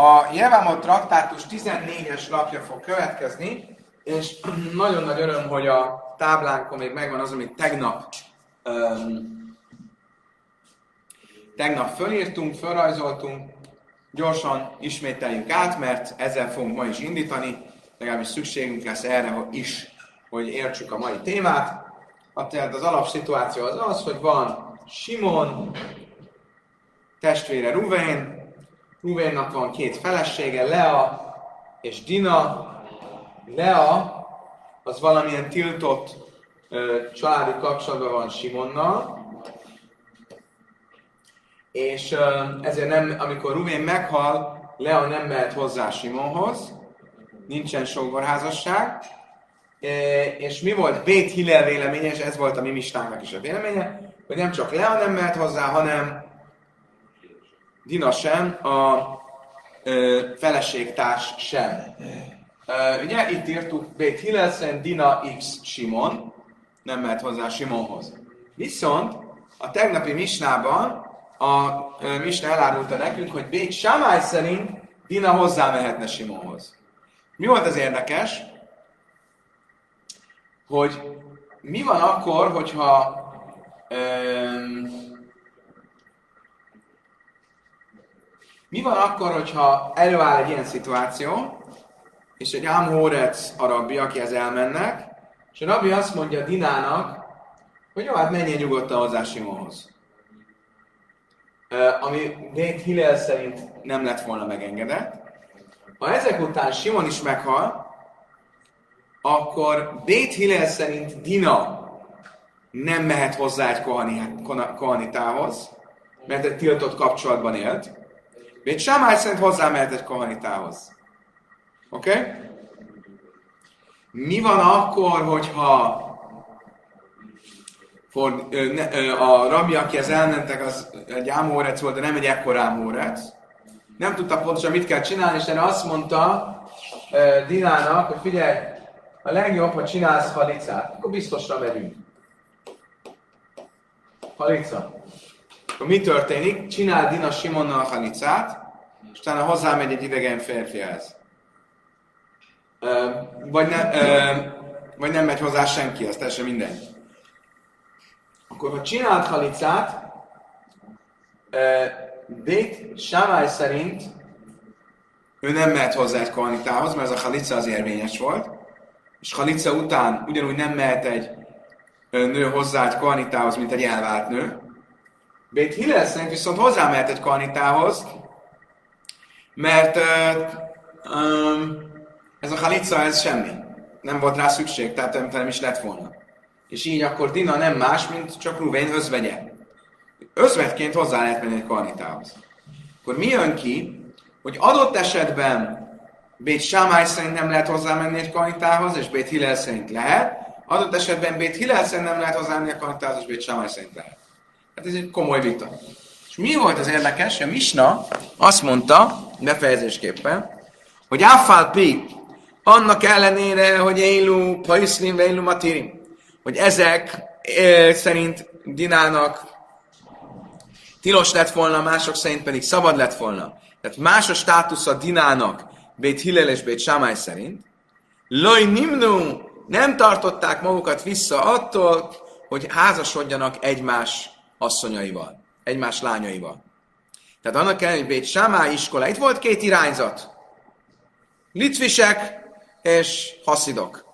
A Jevamot traktátus 14-es lapja fog következni, és nagyon nagy öröm, hogy a táblánkon még megvan az, amit tegnap um, tegnap fölírtunk, fölrajzoltunk, gyorsan ismételjük át, mert ezzel fogunk ma is indítani, legalábbis szükségünk lesz erre is, hogy értsük a mai témát. A, tehát az alapszituáció az az, hogy van Simon, testvére Ruvén, Ruvénnak van két felesége, Lea és Dina. Lea az valamilyen tiltott ö, családi kapcsolatban van Simonnal, és ö, ezért nem, amikor Ruvén meghal, Lea nem mehet hozzá Simonhoz, nincsen sógorházasság, és mi volt Bét Hillel véleménye, és ez volt a mi mistánknak is a véleménye, hogy nem csak Lea nem mehet hozzá, hanem Dina sem, a ö, feleségtárs sem. Ö, ugye itt írtuk Bét Hillel Dina X Simon, nem mehet hozzá Simonhoz. Viszont a tegnapi misnában a ö, misna elárulta nekünk, hogy Bét Samály szerint Dina hozzá mehetne Simonhoz. Mi volt az érdekes? Hogy mi van akkor, hogyha öm, mi van akkor, hogyha előáll egy ilyen szituáció, és egy Amhorec a rabbi, akihez elmennek, és a rabbi azt mondja Dinának, hogy jó, hát menjen nyugodtan hozzá Simonhoz. Ami Nate Hillel szerint nem lett volna megengedett. Ha ezek után Simon is meghal, akkor Bét Hillel szerint Dina nem mehet hozzá egy kohani, kohanitához, mert egy tiltott kapcsolatban élt. Bét Samály szerint hozzá mehet egy kohanitához. Oké? Okay? Mi van akkor, hogyha for, ne, a rabbi, akihez elmentek, az egy ámórec volt, de nem egy ekkor ámórec. Nem tudta pontosan mit kell csinálni, és erre azt mondta uh, Dinának, hogy figyelj, a legjobb, ha csinálsz halicát, akkor biztosra megyünk. Halica. Akkor mi történik? Csinál Dina Simonnal halicát, és utána hozzámegy egy idegen férfihez. Uh, vagy, ne, vagy nem megy hozzá senki, az teljesen mindegy. Akkor ha csinált halicát, uh, Bét Sámály szerint ő nem mehet hozzá egy kohanitához, mert ez a halica az érvényes volt, és halica után ugyanúgy nem mehet egy nő hozzá egy kohanitához, mint egy elvált nő. Bét Hillel szerint viszont hozzá mehet egy kohanitához, mert um, ez a halica, ez semmi. Nem volt rá szükség, tehát nem is lett volna. És így akkor Dina nem más, mint csak Ruvén özvegye. Özvegyként hozzá lehet menni egy kohanitához. Akkor mi jön ki, hogy adott esetben Bét Sámály szerint nem lehet hozzámenni egy kohanitához, és Bét Hillel szerint lehet, adott esetben Bét Hillel szerint nem lehet hozzámenni a kohanitához, és Bét Sámály szerint lehet. Hát ez egy komoly vita. És mi volt az érdekes? A Misna azt mondta, befejezésképpen, hogy Áfál Pi, annak ellenére, hogy Élu, Paiszlim, Élu Matirim, hogy ezek e, szerint Dinának tilos lett volna, mások szerint pedig szabad lett volna. Tehát más a státusza Dinának, Bét Hillel és Bét Sámály szerint. Loj Nimnu nem tartották magukat vissza attól, hogy házasodjanak egymás asszonyaival, egymás lányaival. Tehát annak ellenére, hogy Bét Sámály iskola, itt volt két irányzat. Litvisek és haszidok.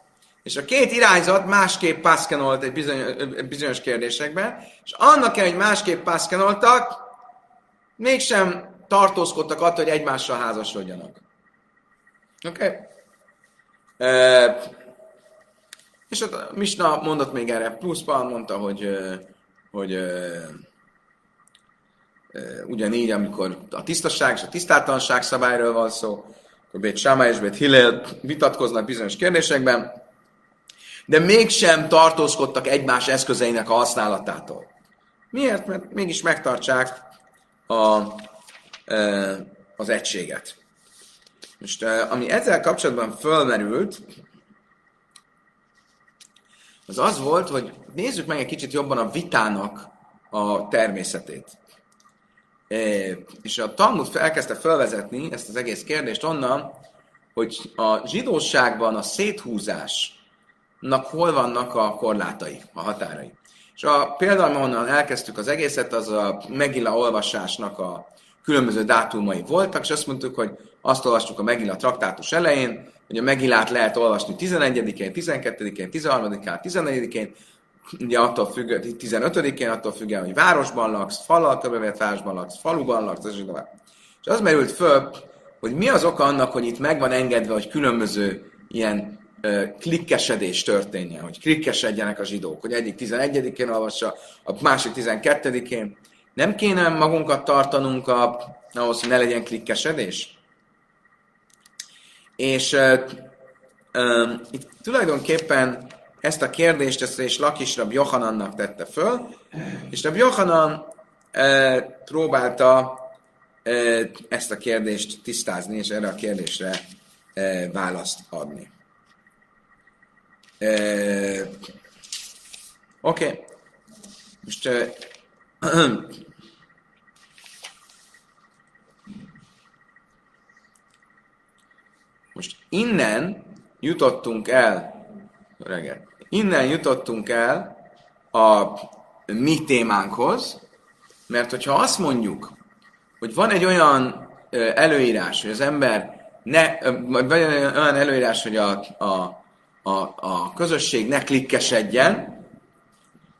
És a két irányzat másképp pászkenolt egy bizonyos, bizonyos kérdésekben, és annak el, hogy másképp pászkenoltak, mégsem tartózkodtak attól, hogy egymással házasodjanak. Oké? Okay? E, és a Misna mondott még erre pluszban, mondta, hogy, hogy e, ugyanígy, amikor a tisztaság és a tisztátalanság szabályról van szó, akkor Bét Sáma és Bét Hillel vitatkoznak bizonyos kérdésekben, de mégsem tartózkodtak egymás eszközeinek a használatától. Miért? Mert mégis megtartsák a, az egységet. Most ami ezzel kapcsolatban fölmerült, az az volt, hogy nézzük meg egy kicsit jobban a vitának a természetét. És a Talmud elkezdte felvezetni ezt az egész kérdést onnan, hogy a zsidóságban a széthúzásnak hol vannak a korlátai, a határai. És a például, ahonnan elkezdtük az egészet, az a Megilla olvasásnak a különböző dátumai voltak, és azt mondtuk, hogy azt olvastuk a Megilla traktátus elején, hogy a Megillát lehet olvasni 11-én, 12-én, 13-án, 14-én, ugye attól függ, 15-én, attól függően, hogy városban laksz, falal körbevett városban laksz, faluban laksz, és És az merült föl, hogy mi az oka annak, hogy itt meg van engedve, hogy különböző ilyen ö, klikkesedés történjen, hogy klikkesedjenek a zsidók, hogy egyik 11-én olvassa, a másik 12-én. Nem kéne magunkat tartanunk a, ahhoz, hogy ne legyen klikkesedés? És ö, ö, itt tulajdonképpen ezt a kérdést ezt és Lakis Rab Johanannak tette föl, és Rab Johanan e, próbálta e, ezt a kérdést tisztázni, és erre a kérdésre e, választ adni. E, Oké. Okay. Most e, Most innen jutottunk el, reggel, Innen jutottunk el a mi témánkhoz, mert hogyha azt mondjuk, hogy van egy olyan előírás, hogy az ember ne, vagy olyan előírás, hogy a, a, a, a közösség ne klikkesedjen,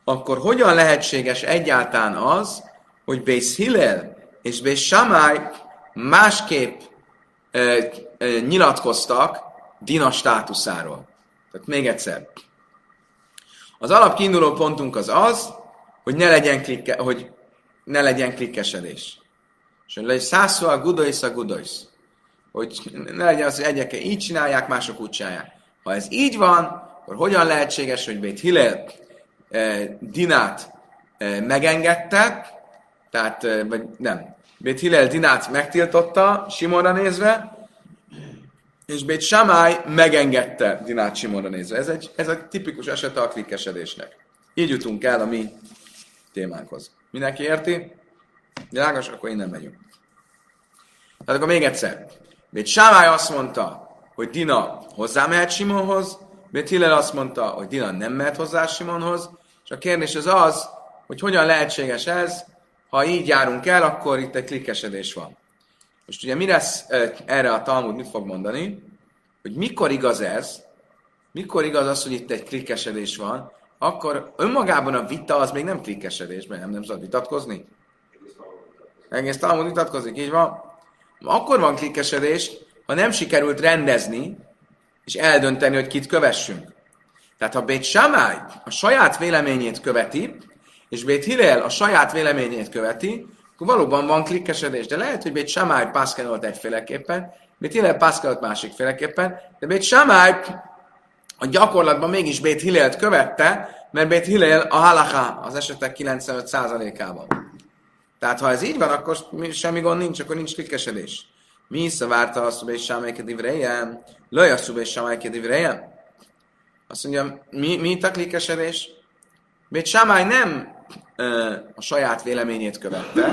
akkor hogyan lehetséges egyáltalán az, hogy Bész Hillel és Bész Shammai másképp nyilatkoztak Dina státuszáról. Tehát még egyszer, az alap kiinduló pontunk az az, hogy ne legyen, klikke, hogy ne legyen klikkesedés. És hogy legyen szászó a gudoisz a gudoisz. Hogy ne legyen az, hogy egyek így csinálják, mások úgy csinálják. Ha ez így van, akkor hogyan lehetséges, hogy Bét Hillel eh, Dinát eh, megengedte, tehát, eh, vagy nem, Bét Hillel Dinát megtiltotta, Simonra nézve, és Bét Samály megengedte Dinát Simonra nézve. Ez egy, ez egy tipikus esete a klikkesedésnek. Így jutunk el a mi témánkhoz. Mindenki érti? Világos? Akkor innen megyünk. Tehát akkor még egyszer. Bét Samály azt mondta, hogy Dina hozzámehet Simonhoz, Bét Hillel azt mondta, hogy Dina nem mehet hozzá Simonhoz, és a kérdés az az, hogy hogyan lehetséges ez, ha így járunk el, akkor itt egy klikkesedés van. Most ugye mi lesz erre a Talmud, mit fog mondani? Hogy mikor igaz ez, mikor igaz az, hogy itt egy klikkesedés van, akkor önmagában a vita az még nem klikkesedés, mert nem, nem szabad vitatkozni. Egész Talmud vitatkozik, így van. Akkor van klikkesedés, ha nem sikerült rendezni, és eldönteni, hogy kit kövessünk. Tehát ha Bét Samály a saját véleményét követi, és Bét Hillel a saját véleményét követi, akkor valóban van klikkesedés. De lehet, hogy Bét Samály pászkelolt egyféleképpen, Bét Hillel pászkelolt másikféleképpen, de Bét Samály a gyakorlatban mégis Bét Hillelt követte, mert Bét Hillel a halaká az esetek 95%-ában. Tehát ha ez így van, akkor semmi gond nincs, akkor nincs klikkesedés. Mi is várta azt, hogy Samály kedivrejem? Lajasszú Bét Samály kedivrejem? Azt mondja, mi, mi itt a klikkesedés? Bét Samály nem a saját véleményét követte,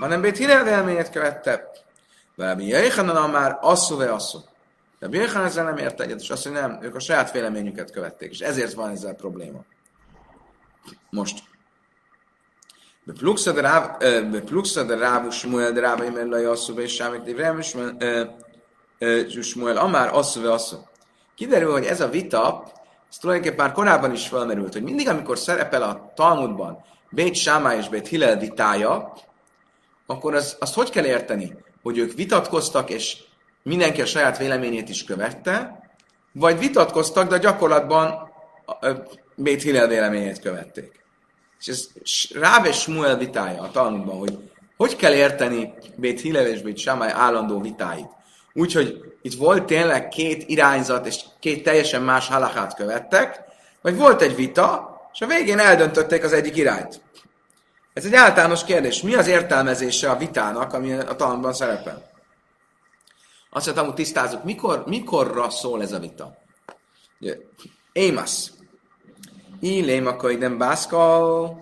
hanem Bét Hillel véleményét követte. Rabbi Jöjjhanan már asszú-e asszú. Rabbi Jöjjhanan ezzel nem ért egyet, és azt mondja, nem, ők a saját véleményüket követték, és ezért van ezzel probléma. Most. Bepluxa de Rábu Smuel de Rába Imer Lai asszú és Sámik Divrem Smuel Amár asszú asszú. Kiderül, hogy ez a vita, ez tulajdonképpen már korábban is felmerült, hogy mindig, amikor szerepel a Talmudban Bét Sámá és Bét Hillel vitája, akkor az, azt hogy kell érteni? Hogy ők vitatkoztak, és mindenki a saját véleményét is követte, vagy vitatkoztak, de gyakorlatban Bét Hillel véleményét követték. És ez Ráv és Smuel vitája a Talmudban, hogy hogy kell érteni Bét Hillel és Bét Sámály állandó vitáit. Úgyhogy itt volt tényleg két irányzat, és két teljesen más halakát követtek, vagy volt egy vita, és a végén eldöntötték az egyik irányt. Ez egy általános kérdés. Mi az értelmezése a vitának, ami a talomban szerepel? Azt mondtam, hogy tisztázunk, mikor, mikorra szól ez a vita? Émasz. Ilém akkor nem bászkal,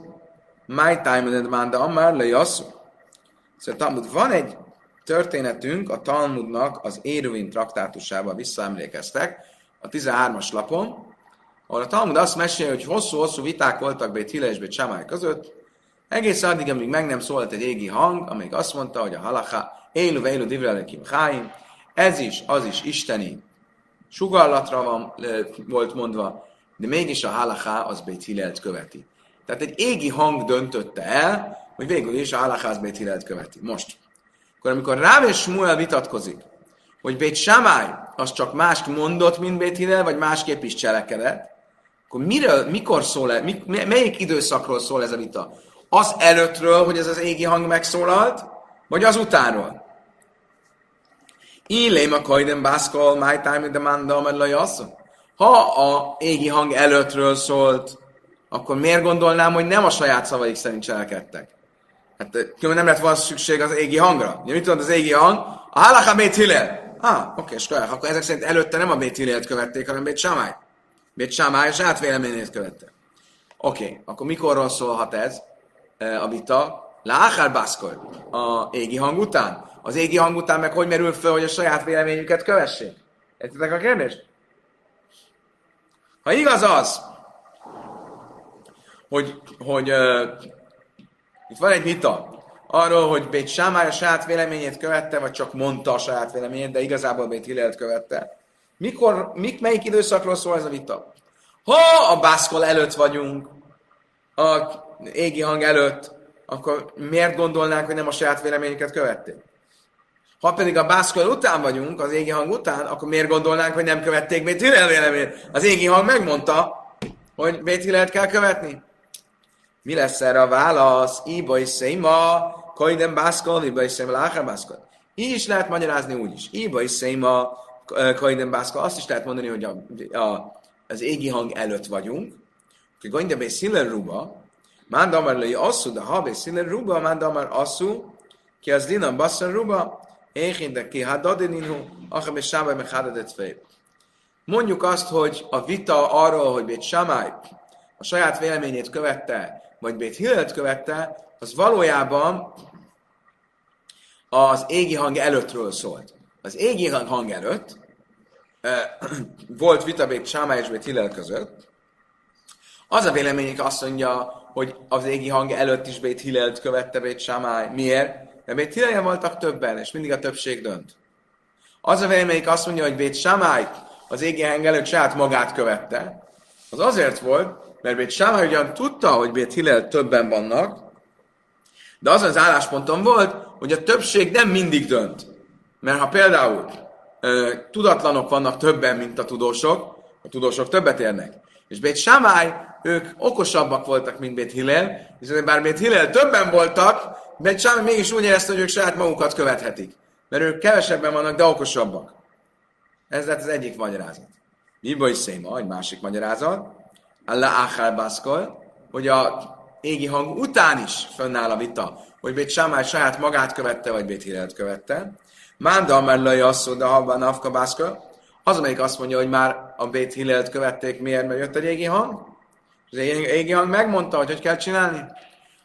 my time and manda amár. Szóval Talmud, van egy történetünk a Talmudnak az Éruvin traktátusában visszaemlékeztek, a 13-as lapon, ahol a Talmud azt mesél, hogy hosszú-hosszú viták voltak Bét Hile és Bét Samály között, egész addig, amíg meg nem szólt egy égi hang, amíg azt mondta, hogy a halaká, élu vélu divrelekim háim, ez is, az is isteni sugallatra van, volt mondva, de mégis a halaká az Bét Hilelt követi. Tehát egy égi hang döntötte el, hogy végül is a halaká az Bét Hilelt követi. Most. Akkor amikor Ráv és Smuel vitatkozik, hogy Bét Samály az csak mást mondott, mint Bét Hillel, vagy másképp is cselekedett, akkor miről, mikor szól -e, melyik időszakról szól ez a vita? Az előttről, hogy ez az égi hang megszólalt, vagy az utánról? Illém a kajden bászkol, my time de manda, mert Ha a égi hang előttről szólt, akkor miért gondolnám, hogy nem a saját szavaik szerint cselekedtek? Hát nem lett volna szükség az égi hangra. Ugye mit tudod az égi hang? A halacha Bét. Ah, oké, okay, akkor ezek szerint előtte nem a Bét Hillelt követték, hanem Bét Samály. Bét Samály a saját véleményét követte. Oké, okay, akkor mikorról szólhat ez a vita? Láhár bászkor, a égi hang után. Az égi hang után meg hogy merül föl, hogy a saját véleményüket kövessék? Értitek a kérdést? Ha igaz az, hogy, hogy uh, itt van egy vita arról, hogy Bét Sámály a saját véleményét követte, vagy csak mondta a saját véleményét, de igazából Bét Hillelt követte. Mikor, mik, melyik időszakról szól ez a vita? Ha a bászkol előtt vagyunk, a égi hang előtt, akkor miért gondolnánk, hogy nem a saját véleményüket követték? Ha pedig a bászkol után vagyunk, az égi hang után, akkor miért gondolnánk, hogy nem követték Bét Hillel véleményét? Az égi hang megmondta, hogy Bét Hillelt kell követni. Mi lesz erre a válasz? Iba is széma, kojdem bászkol, iba is láhár bászkol. Így is lehet magyarázni úgy is. Iba is széma, kojdem bászkol. Azt is lehet mondani, hogy a, a, az égi hang előtt vagyunk. Kojdem be sziller ruba, Mánd amar lői asszú, de ha be sziller ruba, mánd amar asszú, ki az linan basszar ruba, én de ki hadadininu, akar be sábaj meg hadadet fej. Mondjuk azt, hogy a vita arról, hogy Bét Samály a saját véleményét követte, vagy Bét Hillet követte, az valójában az égi hang előttről szólt. Az égi hang előtt volt vita Bét Sámá és Bét Hillel között. Az a véleményük azt mondja, hogy az égi hang előtt is Bét Hillelt követte Bét Sámály. Miért? Mert Bét Hillel voltak többen, és mindig a többség dönt. Az a véleményük azt mondja, hogy Bét Sámály az égi hang előtt saját magát követte. Az azért volt, mert Bét Sámai ugyan tudta, hogy Bét Hillel többen vannak, de az az állásponton volt, hogy a többség nem mindig dönt. Mert ha például tudatlanok vannak többen, mint a tudósok, a tudósok többet érnek. És Bét Sámály, ők okosabbak voltak, mint Bét Hillel, és bár Bét Hillel többen voltak, Bét Sámály mégis úgy érezte, hogy ők saját magukat követhetik. Mert ők kevesebben vannak, de okosabbak. Ez lett az egyik magyarázat. Mi is széma, egy másik magyarázat a Achal Baszkol, hogy a égi hang után is fönnáll a vita, hogy Bét Sámály saját magát követte, vagy Bét Hirelt követte. Mánda Amerlai asszó, de habban Afka Baszkol, az, amelyik azt mondja, hogy már a Bét Hillelt követték, miért, mert jött egy égi hang? Az égi hang megmondta, hogy hogy kell csinálni.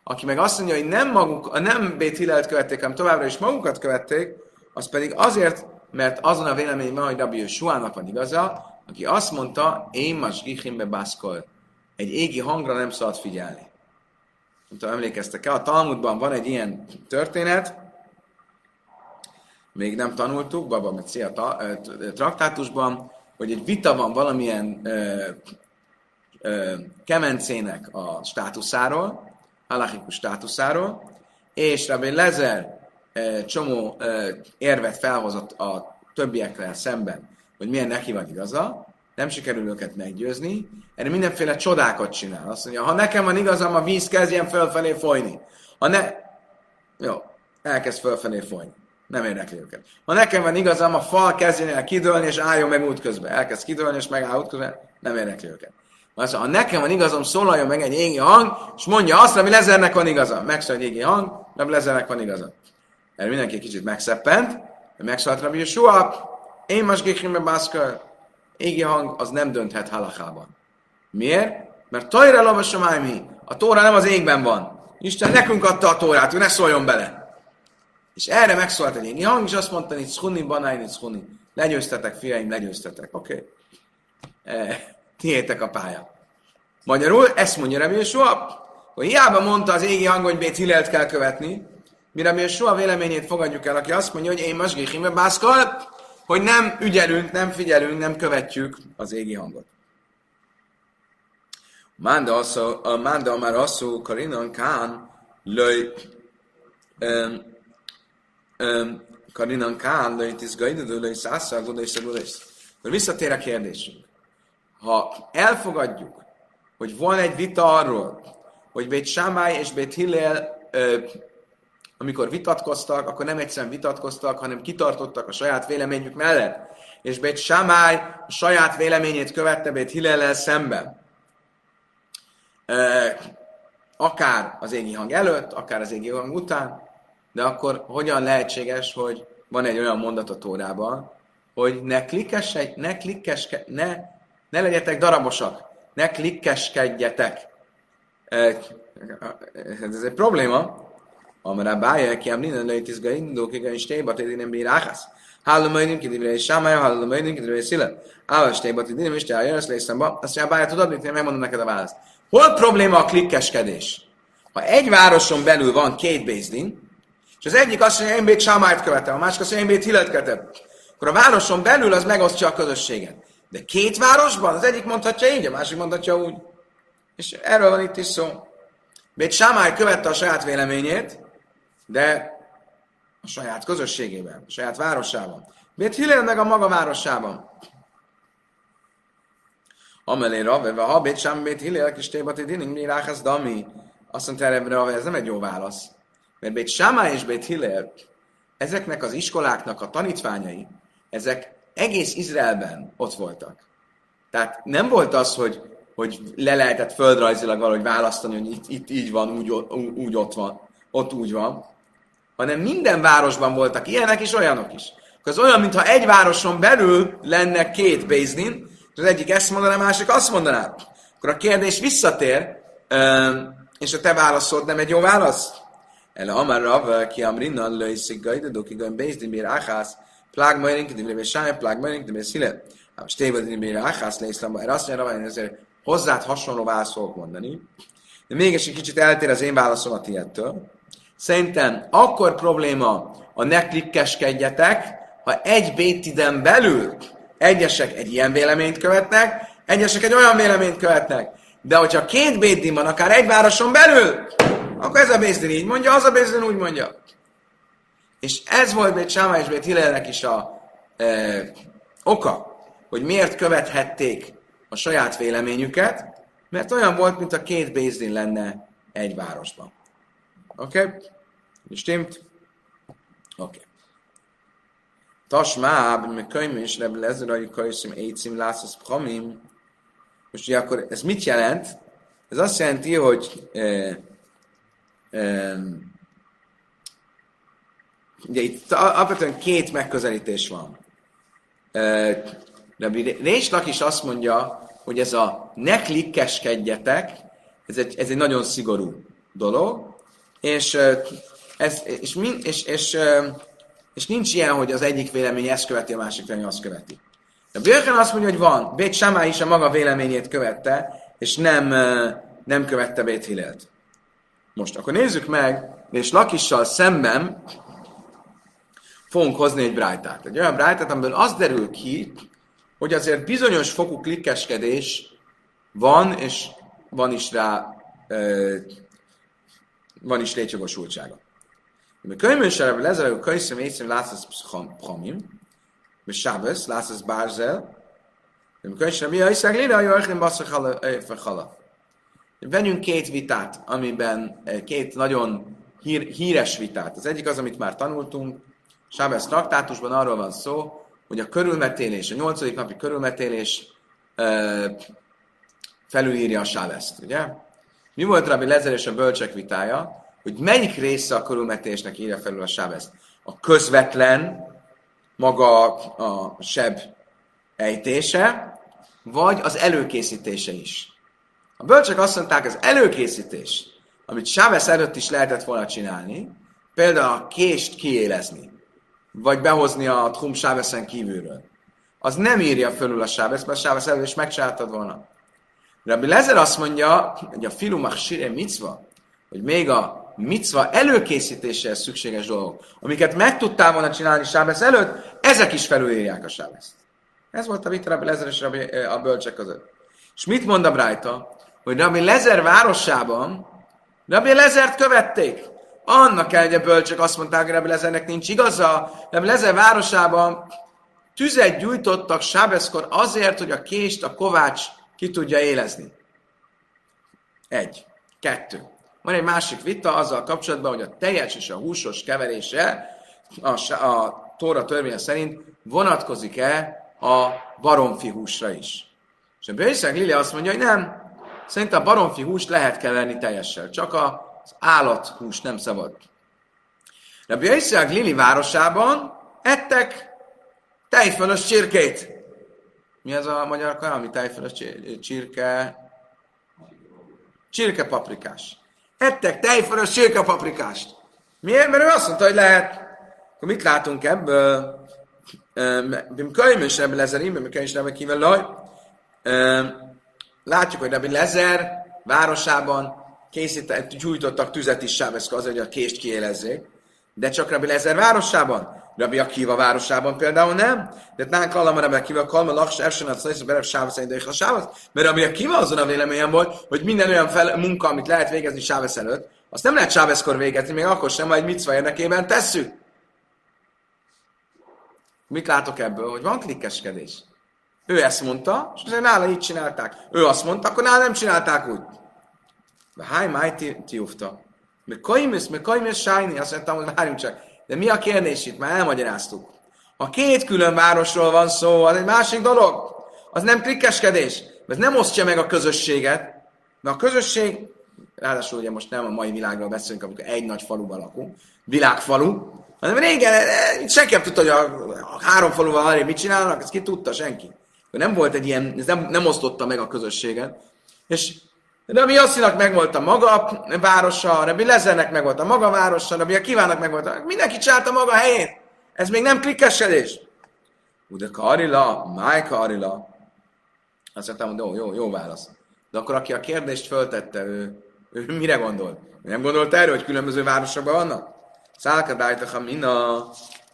Aki meg azt mondja, hogy nem, maguk, nem Bét Hillelt követték, hanem továbbra is magukat követték, az pedig azért, mert azon a véleményben, hogy Rabbi Suának van igaza, aki azt mondta, én más Gichimbe Baszkol egy égi hangra nem szabad figyelni. Nem tudom, emlékeztek el, a Talmudban van egy ilyen történet, még nem tanultuk, Baba Mecia traktátusban, hogy egy vita van valamilyen ö, ö, kemencének a státuszáról, halachikus státuszáról, és Rabbi Lezer ö, csomó ö, érvet felhozott a többiekkel szemben, hogy milyen neki van igaza, nem sikerül őket meggyőzni, erre mindenféle csodákat csinál. Azt mondja, ha nekem van igazam, a víz kezdjen fölfelé folyni. Ha ne... Jó, elkezd fölfelé folyni. Nem érdekli őket. Ha nekem van igazam, a fal kezdjen el kidőlni, és álljon meg útközben. Elkezd kidőlni, és megáll útközben. Nem érdekli őket. Mondja, ha nekem van igazam, szólaljon meg egy égi hang, és mondja azt, ami Lezernek van igaza. Megszól egy égi hang, nem Lezernek van igaza. Erre mindenki kicsit megszeppent, megszólalt Rabbi Yeshua, én most Gichimbe Baszkar, égi hang az nem dönthet halachában. Miért? Mert tajra lavasomájmi, a tóra nem az égben van. Isten nekünk adta a tórát, ő ne szóljon bele. És erre megszólalt egy égi hang, és azt mondta, hogy szhuni, banáj, szhuni. Legyőztetek, fiaim, legyőztetek. Oké. Okay. E, a pálya. Magyarul ezt mondja Rabbi Yeshua, hogy hiába mondta az égi hang, hogy Bét Hillelt kell követni, mire mi soha véleményét fogadjuk el, aki azt mondja, hogy én most Géhimbe bászkal, hogy nem ügyelünk, nem figyelünk, nem követjük az égi hangot. Manda, asszó, manda már asszó, Karinan Kán, löj, um, Karinan Kán, löj, tizgaidodó, löj, szászal, godai, szagudai. Akkor visszatér a kérdésünk. Ha elfogadjuk, hogy van egy vita arról, hogy Bét Sámály és Bét Hillel amikor vitatkoztak, akkor nem egyszerűen vitatkoztak, hanem kitartottak a saját véleményük mellett. És Bét Sámály a saját véleményét követte Bét Hillellel szemben. akár az égi hang előtt, akár az égi hang után, de akkor hogyan lehetséges, hogy van egy olyan mondat a tórában, hogy ne, klikkesse, ne, klikkeske, ne, ne legyetek darabosak, ne klikkeskedjetek. Ez egy probléma. Amara bája, ki ám minden lőjt izga indul, ki göncs téba, tédi nem bír áhász. Hallom, hogy nem kidivre és sámája, hallom, hogy nem kidivre és szile. Állás téba, tédi nem is te eljössz, lészemba. Azt mondja, bája, tudod, mit én megmondom neked a választ. Hol probléma a klikkeskedés? Ha egy városon belül van két bézdin, és az egyik azt mondja, én Bét Sámájt követem, a másik azt mondja, én Bét Hillet követem, akkor a városon belül az megosztja a közösséget. De két városban az egyik mondhatja így, a másik mondhatja úgy. És erről van itt is szó. Bét Sámály követte a saját véleményét, de a saját közösségében, a saját városában. Miért Hillel meg a maga városában? Amelé Rave, ha Bét Sám Bét Hillel kis tébati dining mi ráház dami. Azt mondta erre ez nem egy jó válasz. Mert Bét Sámá és Bét Hillel, ezeknek az iskoláknak a tanítványai, ezek egész Izraelben ott voltak. Tehát nem volt az, hogy, hogy le lehetett földrajzilag valahogy választani, hogy itt, itt így van, úgy, úgy ott van, ott úgy van, hanem minden városban voltak ilyenek és olyanok is. Az olyan, mintha egy városon belül lenne két Bézdin, és az egyik ezt mondaná, a másik azt mondaná. Akkor a kérdés visszatér, és a te válaszod nem egy jó válasz? Ele amar rav ki amrinan le iszik gajdadó ki gajd Bézdin bír áhász, plág majrink, de sáj, plág majrink, de szile. Stéve din bír áhász le iszlamba. Erre azt mondja, ezért hozzád hasonló választ fogok mondani. De mégis egy kicsit eltér az én válaszom a tiédtől. Szerintem akkor probléma a ne klikkeskedjetek, ha egy bétiden belül egyesek egy ilyen véleményt követnek, egyesek egy olyan véleményt követnek. De hogyha két bétdin van, akár egy városon belül, akkor ez a bézdin így mondja, az a bézdin úgy mondja. És ez volt Bét Sáma és Bét Hillelnek is a e, oka, hogy miért követhették a saját véleményüket, mert olyan volt, mint a két bézdin lenne egy városban. Okay? Stimmt? Okay. Tasmáb, me könyv és Rebbe Lezerai Kajszim Écim Lászlós Pramim. Most ugye akkor ez mit jelent? Ez azt jelenti, hogy eh, ugye itt alapvetően két megközelítés van. Rabbi Réslak is azt mondja, hogy ez a ne klikkeskedjetek, ez egy, ez egy nagyon szigorú dolog, és, ez, és, és, és, és, nincs ilyen, hogy az egyik vélemény ezt követi, a másik vélemény azt követi. De Björken azt mondja, hogy van. Bét Samá is a maga véleményét követte, és nem, nem követte Bét Hillelt. Most akkor nézzük meg, és Lakissal szemben fogunk hozni egy brájtát. Egy olyan brájtát, amiből az derül ki, hogy azért bizonyos fokú klikkeskedés van, és van is rá van is létjogosultsága. Mert könyvműsorában lezelő könyvszem észre látszasz pchamim, és sábesz, látszasz bárzel, de könyvsem mi a hiszek lére, hogy öchlim basszakhala. Venjünk két vitát, amiben két nagyon hír, híres vitát. Az egyik az, amit már tanultunk, Sábesz traktátusban arról van szó, hogy a körülmetélés, a nyolcadik napi körülmetélés felülírja a Sábeszt, ugye? Mi volt Rabbi Lezer és a bölcsek vitája, hogy melyik része a körülmetésnek írja felül a sábeszt? A közvetlen, maga a seb ejtése, vagy az előkészítése is. A bölcsek azt mondták, az előkészítés, amit Sábesz előtt is lehetett volna csinálni, például a kést kiélezni, vagy behozni a Tchum Sáveszen kívülről, az nem írja fölül a Sávesz, mert Sávesz elő is megcsináltad volna. Rabbi Lezer azt mondja, hogy a filumach sire micva, hogy még a micva előkészítéséhez szükséges dolgok, amiket meg tudtál volna csinálni Sábesz előtt, ezek is felülírják a Sábeszt. Ez volt a vita Rabbi Lezer és Rabbi, a bölcsek között. És mit mond a Brájta? Hogy Rabbi Lezer városában Rabbi Lezert követték. Annak kell, hogy bölcsök azt mondták, hogy Rabbi Lezernek nincs igaza. Rabbi Lezer városában tüzet gyújtottak Sábeszkor azért, hogy a kést a kovács ki tudja élezni. Egy. Kettő. Van egy másik vita azzal kapcsolatban, hogy a teljes és a húsos keverése a, a Tóra törvénye szerint vonatkozik-e a baromfi húsra is. És a Bőszeg Lili azt mondja, hogy nem. Szerint a baromfi húst lehet keverni teljessel, csak az állathús nem szabad. A Bőszeg Lili városában ettek tejfölös csirkét. Mi az a magyar ami tejfölös csirke? Csirke paprikás. Ettek tejfölös csirke paprikást. Miért? Mert ő azt mondta, hogy lehet. Akkor mit látunk ebből? Bim könyvön sem lezerim, bim könyvön sem kivel laj. Látjuk, hogy Rabbi Lezer városában készített, gyújtottak tüzet is Sábeszka azért, hogy a kést kiélezzék. De csak Rabbi Lezer városában. Rabbi Akiva városában például nem. De nánk kallam Rabbi Akiva, kalma laks, essen a szajsz, berep sávasz, de a sávasz. Mert Rabbi Akiva azon a véleményem volt, hogy minden olyan fel, munka, amit lehet végezni Sávesz előtt, azt nem lehet Sáveszkor végezni, még akkor sem, majd mit érdekében tesszük. Mit látok ebből? Hogy van klikkeskedés. Ő ezt mondta, és azért nála így csinálták. Ő azt mondta, akkor nála nem csinálták úgy. Háj, máj, tiufta. Mi kaimis, mi kaimis sájni, azt mondtam, hogy várjunk csak. De mi a kérdés itt? Már elmagyaráztuk. Ha két külön városról van szó, az egy másik dolog. Az nem klikkeskedés. Ez nem osztja meg a közösséget. De a közösség, ráadásul ugye most nem a mai világról beszélünk, amikor egy nagy faluban lakunk, világfalu, hanem régen eh, senki nem tudta, hogy a három faluval arra mit csinálnak, ezt ki tudta, senki. Nem volt egy ilyen, ez nem, nem osztotta meg a közösséget. És Rabbi Yossinak megvolt a maga városa, Rabbi Lezernek megvolt a maga városa, Rabbi Akivának megvolt a... Mindenki csinálta maga helyét. Ez még nem klikkesedés. De Karila, Máj Karila. Azt mondtam, hogy jó, jó, jó válasz. De akkor aki a kérdést föltette, ő, ő mire gondolt? Nem gondolt erről, hogy különböző városokban vannak? Szálka dájtacha mina,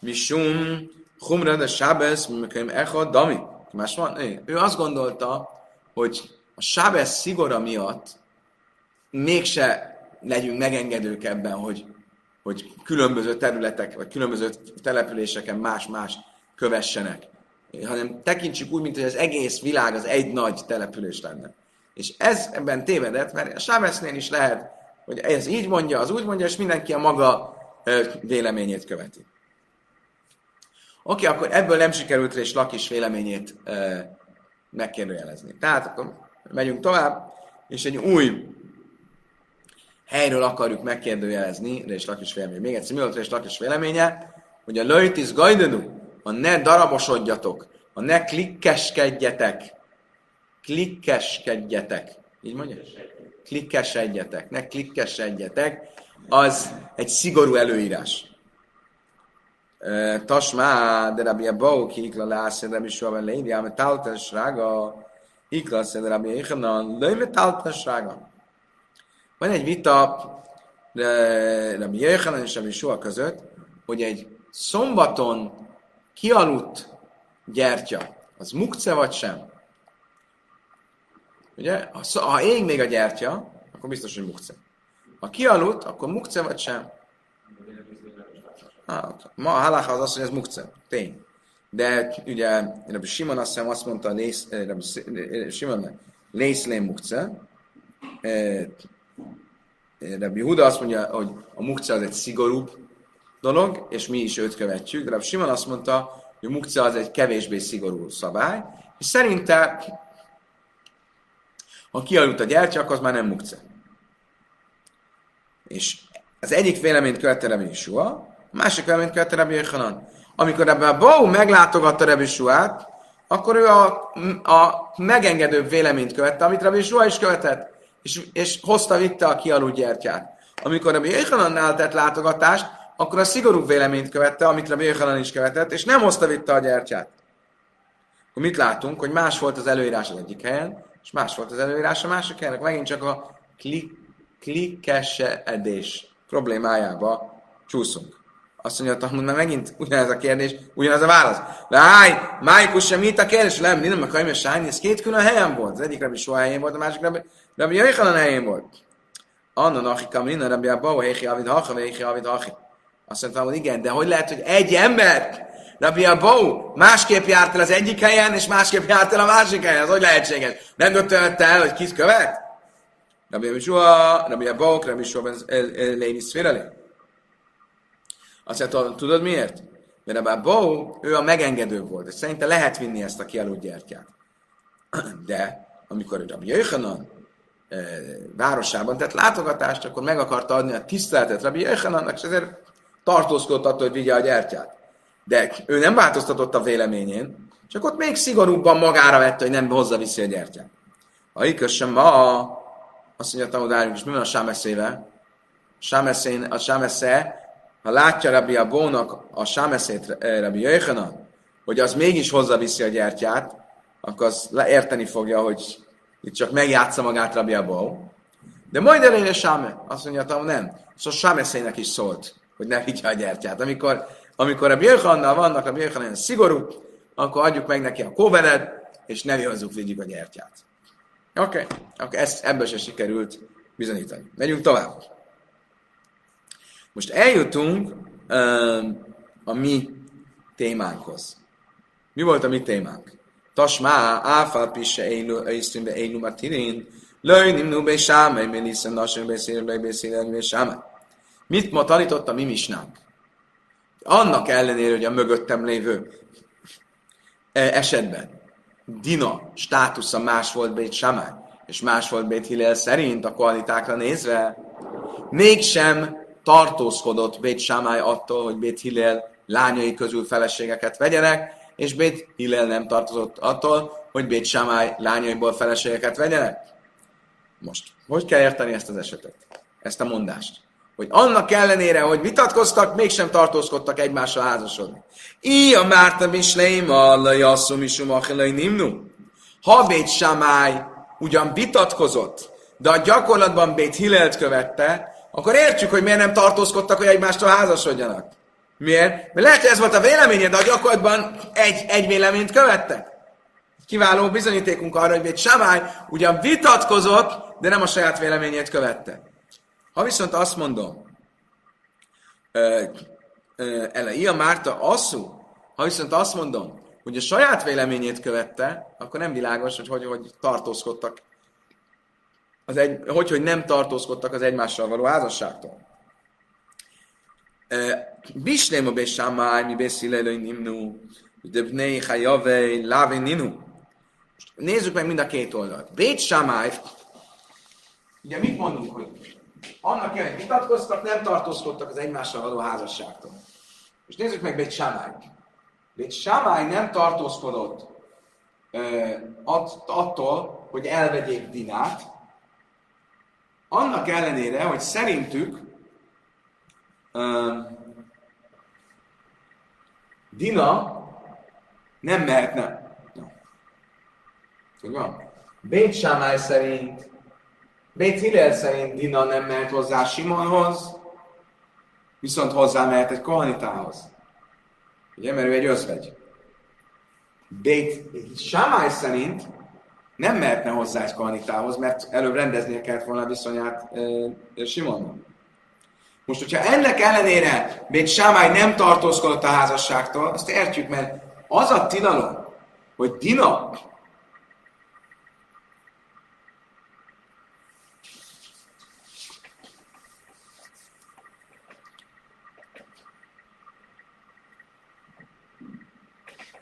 misum, humra de sábesz, miköm echa, dami. Más van? Ő azt gondolta, hogy a sábesz szigora miatt mégse legyünk megengedők ebben, hogy, hogy különböző területek, vagy különböző településeken más-más kövessenek, hanem tekintsük úgy, mint hogy az egész világ az egy nagy település lenne. És ez ebben tévedett, mert a Sábesznél is lehet, hogy ez így mondja, az úgy mondja, és mindenki a maga véleményét követi. Oké, akkor ebből nem sikerült és Lakis véleményét megkérdőjelezni. Tehát akkor megyünk tovább, és egy új helyről akarjuk megkérdőjelezni és Lakis vélemény. Még egyszer, mi volt és Lakis véleménye? Hogy a lőtis gajdenu, a ne darabosodjatok, a ne klikkeskedjetek, klikkeskedjetek, így mondja? Klikkesedjetek, ne klikkesedjetek, az egy szigorú előírás. Tasmá, de rabbi Abou, ki ikla lász, rabbi Suha ben Lédi, ám taltas rága, ikla szed rabbi Echanan, lőve taltas rága. Van egy vita rabbi Echanan és rabbi Suha között, hogy egy szombaton kialudt gyertya, az mukce vagy sem? Ugye, ha, ha ég még a gyertya, akkor biztos, hogy mukce. Ha kialudt, akkor mukce vagy sem? Ah, ma a halacha az az, hogy ez mukce. Tény. De ugye Rabbi Simon azt hiszem azt mondta, lész, eh, Rabbi eh, Simon, lészlén mukce. Eh, Rabbi Huda azt mondja, hogy a mukce az egy szigorúbb dolog, és mi is őt követjük. De Rabbi Simon azt mondta, hogy a mukce az egy kevésbé szigorú szabály, és szerinte, ha kialudt a gyertya, akkor az már nem mukce. És az egyik véleményt követte Rabbi Yeshua, a másik véleményt követte Rabbi Yechanan. Amikor ebben a Bau meglátogatta Rabbi Yeshuát, akkor ő a, a megengedőbb véleményt követte, amit Rabbi Yeshua is követett, és, és hozta, vitte a kialudt gyertyát. Amikor Rabbi Yechanannál tett látogatást, akkor a szigorú véleményt követte, amit Rabbi Jöjjhanan is követett, és nem hozta vitte a gyertyát. Akkor mit látunk, hogy más volt az előírás az egyik helyen, és más volt az előírás a másik helyen. Megint csak a klik, klikkesedés problémájába csúszunk. Azt mondja, hogy már megint ugyanez a kérdés, ugyanaz a válasz. Láj, májkus sem itt a kérdés, nem, nem, a kajmes sány, ez két külön helyen volt. Az egyik rabbi soha helyén volt, a másik rabbi, rabbi Jöjjhanan helyén volt. Anna nachi kamina, rabbi abba, héhi avid hacha, héhi avid hachi. Azt mondtam, hogy igen, de hogy lehet, hogy egy ember, Rabbi Abou, másképp járt el az egyik helyen, és másképp járt el a másik helyen. Ez hogy lehetséges? Nem döntötte el, hogy kit követ? Rabbi Abishua, Rabbi Abou, Rabbi Shua Léni Szfirali. Azt mondta, tudod miért? Mert Rabbi Abou, ő a megengedő volt, és szerinte lehet vinni ezt a kialudt gyertyát. De amikor Rabbi Jöjjhanan városában tett látogatást, akkor meg akarta adni a tiszteletet Rabbi Jöjjhanannak, és ezért tartózkodott attól, hogy vigye a gyertyát. De ő nem változtatott a véleményén, csak ott még szigorúbban magára vette, hogy nem hozza vissza a gyertyát. A ikössem ma, azt mondja a tanulárunk, és mi van a sámeszével? Sámeszén, a sámesze, ha látja Rabbi Abónak a sámeszét eh, Rabbi Jöjjhanan, hogy az mégis hozza vissza a gyertyát, akkor az érteni fogja, hogy itt csak megjátsza magát Rabbi Abó. De majd elején Sáme, azt mondja, nem. Szóval Sámeszének is szólt hogy ne vigye a gyertyát. Amikor, amikor a Björkhannal vannak, a Björkhan szigorú, akkor adjuk meg neki a kóvered, és ne hozzuk, vigyük a gyertyát. Oké, okay. akkor ezt, ebből se sikerült bizonyítani. Megyünk tovább. Most eljutunk uh, a mi témánkhoz. Mi volt a mi témánk? Tasmá, áfal pisse éjsztűnbe éjnuma tirin, löjnim nu be sámai, meliszen nasön beszélve beszélve sámai. Mit ma tanított a mi misnánk? Annak ellenére, hogy a mögöttem lévő e, esetben Dina státusza más volt Bét Samály, és más volt Bét Hillel szerint a kvalitákra nézve, mégsem tartózkodott Bét Samály attól, hogy Bét Hillel lányai közül feleségeket vegyenek, és Bét Hillel nem tartozott attól, hogy Bét Samály lányaiból feleségeket vegyenek. Most, hogy kell érteni ezt az esetet? Ezt a mondást? hogy annak ellenére, hogy vitatkoztak, mégsem tartózkodtak egymással házasodni. Í a Márta Misleim, a Jasszum is Nimnu. Ha Bét Samály ugyan vitatkozott, de a gyakorlatban Bét Hillelt követte, akkor értjük, hogy miért nem tartózkodtak, hogy egymástól házasodjanak. Miért? Mert lehet, hogy ez volt a véleménye, de a gyakorlatban egy, egy véleményt követtek. Kiváló bizonyítékunk arra, hogy Bét Samály ugyan vitatkozott, de nem a saját véleményét követte. Ha viszont azt mondom, ele ilyen Márta asszú, ha viszont azt mondom, hogy a saját véleményét követte, akkor nem világos, hogy hogy, hogy tartózkodtak, az egy, hogy, hogy nem tartózkodtak az egymással való házasságtól. Bislém a besámály, mi beszélelői nimnu, de bnei hajavej, ninu. Nézzük meg mind a két oldalt. Bét Sámály, ugye mit mondunk, hogy annak hogy vitatkoztak, nem tartózkodtak az egymással való házasságtól. És nézzük meg Bét Sámály. Bét Sámály nem tartózkodott uh, att, attól, hogy elvegyék Dinát, annak ellenére, hogy szerintük uh, Dina nem mehetne. Tudod? Bét Sámály szerint Bét Hillel szerint Dina nem mehet hozzá Simonhoz, viszont hozzá mehet egy kohanitához. Ugye, mert ő egy özvegy. Bét Sámály szerint nem mehetne hozzá egy kohanitához, mert előbb rendeznie kellett volna a viszonyát e, Simonnak. Most, hogyha ennek ellenére Bét Sámály nem tartózkodott a házasságtól, azt értjük, mert az a tilalom, hogy Dina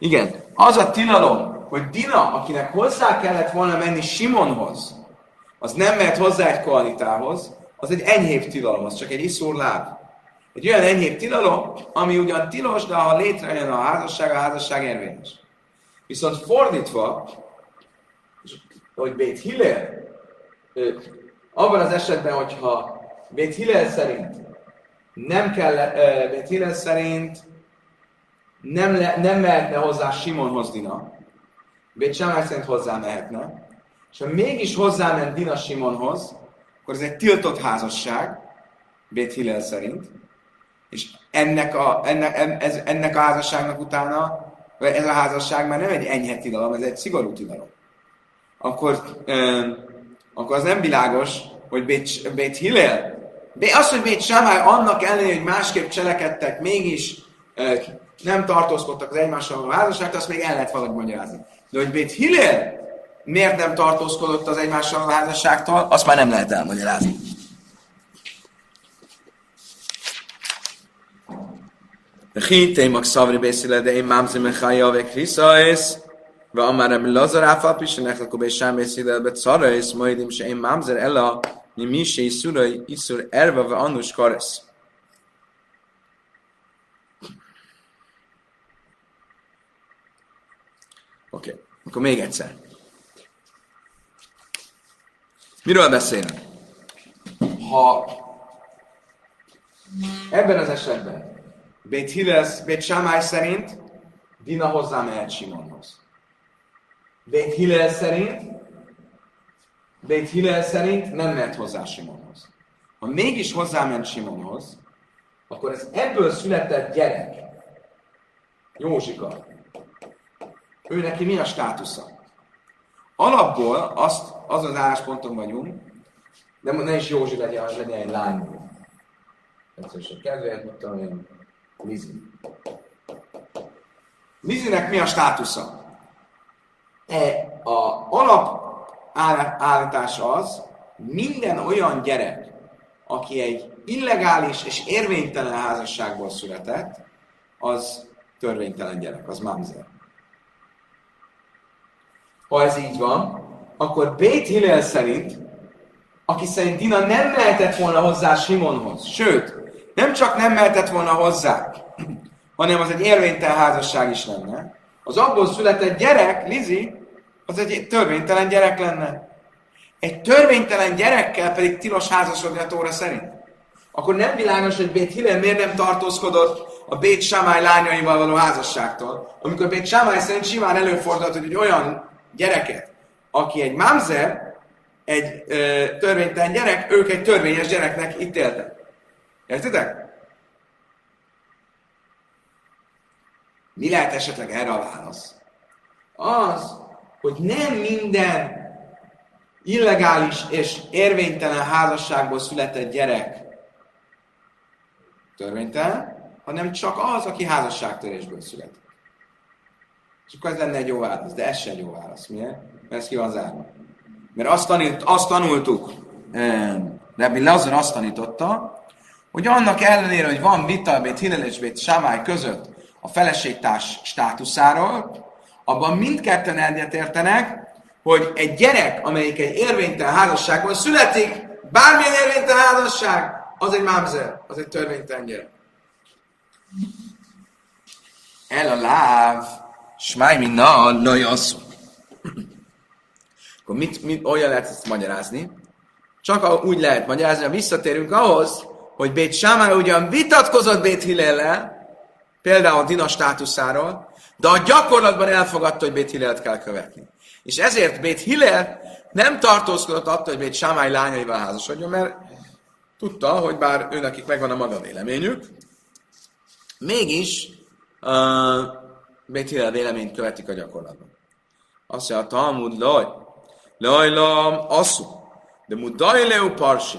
Igen, az a tilalom, hogy Dina, akinek hozzá kellett volna menni Simonhoz, az nem mehet hozzá egy koalitához, az egy enyhébb tilalom, az csak egy iszúr láb. Egy olyan enyhébb tilalom, ami ugyan tilos, de ha létrejön a házasság, a házasság érvényes. Viszont fordítva, hogy Bét Hillel, abban az esetben, hogyha Bét Hillel szerint nem kell, Bet Hillel szerint nem, le, nem mehetne hozzá Simonhoz Dina, Bet Sámály szerint hozzá mehetne, és ha mégis hozzáment Dina Simonhoz, akkor ez egy tiltott házasság, Bet Hillel szerint, és ennek a, ennek, ez, ennek a házasságnak utána, vagy ez a házasság már nem egy enyhe tilalom, ez egy szigorú tilalom. Akkor, euh, akkor az nem világos, hogy Bet, Bet Hillel, de az, hogy Bet Sámály annak ellenére, hogy másképp cselekedtek, mégis euh, nem tartózkodtak az egymással a házasságot, azt még el lehet valahogy magyarázni. De hogy Bét Hillel miért nem tartózkodott az egymással a házasságtól, azt már nem lehet elmagyarázni. Hintei mag szavri beszéle, de én mámzi mechaja vek riszaész, ve amár ebből lazar áfap is, ennek lakó bésám beszéle, bet szaraész, majd én mámzer ella, mi mi se iszura, iszur erva, ve annus karesz. Oké, okay. akkor még egyszer. Miről beszélnek? Ha ebben az esetben Bét Hillel, Bét Sámály szerint Dina hozzá mehet Simonhoz. Bét Hillel szerint Bét Hillel szerint nem mehet hozzá Simonhoz. Ha mégis hozzáment Simonhoz, akkor ez ebből született gyerek, Józsika, ő neki mi a státusza? Alapból azt, az az állásponton vagyunk, de ne is Józsi legyen, legyen egy lány. Egyszerűen kedvéért, mit tudom én, Lizi. Lizinek mi a státusza? E, a alap állítás az, minden olyan gyerek, aki egy illegális és érvénytelen házasságból született, az törvénytelen gyerek, az mamzer. Ha ez így van, akkor Bét Hillel szerint, aki szerint Dina nem mehetett volna hozzá Simonhoz, sőt, nem csak nem mehetett volna hozzá, hanem az egy érvénytelen házasság is lenne. Az abból született gyerek, Lizi, az egy törvénytelen gyerek lenne. Egy törvénytelen gyerekkel pedig tilos házasodni a Tóra szerint. Akkor nem világos, hogy Bét Hillel miért nem tartózkodott a Bét Samály lányaival való házasságtól. Amikor Bét Samály szerint simán előfordult, hogy egy olyan gyereket, aki egy mamzer, egy ö, törvénytelen gyerek, ők egy törvényes gyereknek ítéltek. Értitek? Mi lehet esetleg erre a válasz? Az, hogy nem minden illegális és érvénytelen házasságból született gyerek törvénytelen, hanem csak az, aki házasságtörésből született. És akkor ez lenne egy jó válasz, de ez sem jó válasz. Miért? Mert ez ki van zárva. Mert azt, tanult, azt tanultuk, Rebbi Lazar azt tanította, hogy annak ellenére, hogy van vita Bét Hillel és Bét Sámály között a feleségtárs státuszáról, abban mindketten egyetértenek, hogy egy gyerek, amelyik egy érvénytelen házasságban születik, bármilyen érvénytelen házasság, az egy mámzer, az egy törvénytelen gyerek. El a láv, smáj minna, lajasz. Akkor mit, mit, olyan lehet ezt magyarázni? Csak úgy lehet magyarázni, ha visszatérünk ahhoz, hogy Bét Sámály ugyan vitatkozott Bét Hillellel, például Dina státuszáról, de a gyakorlatban elfogadta, hogy Bét Hillelt kell követni. És ezért Bét Hillel nem tartózkodott attól, hogy Bét Sámály lányaival házasodjon, mert tudta, hogy bár őnekik megvan a maga véleményük, mégis uh, Bét Hillel véleményt követik a gyakorlatban. Azt mondja, a Talmud, laj, laj, lam, asszú, de mudaj leu parsi.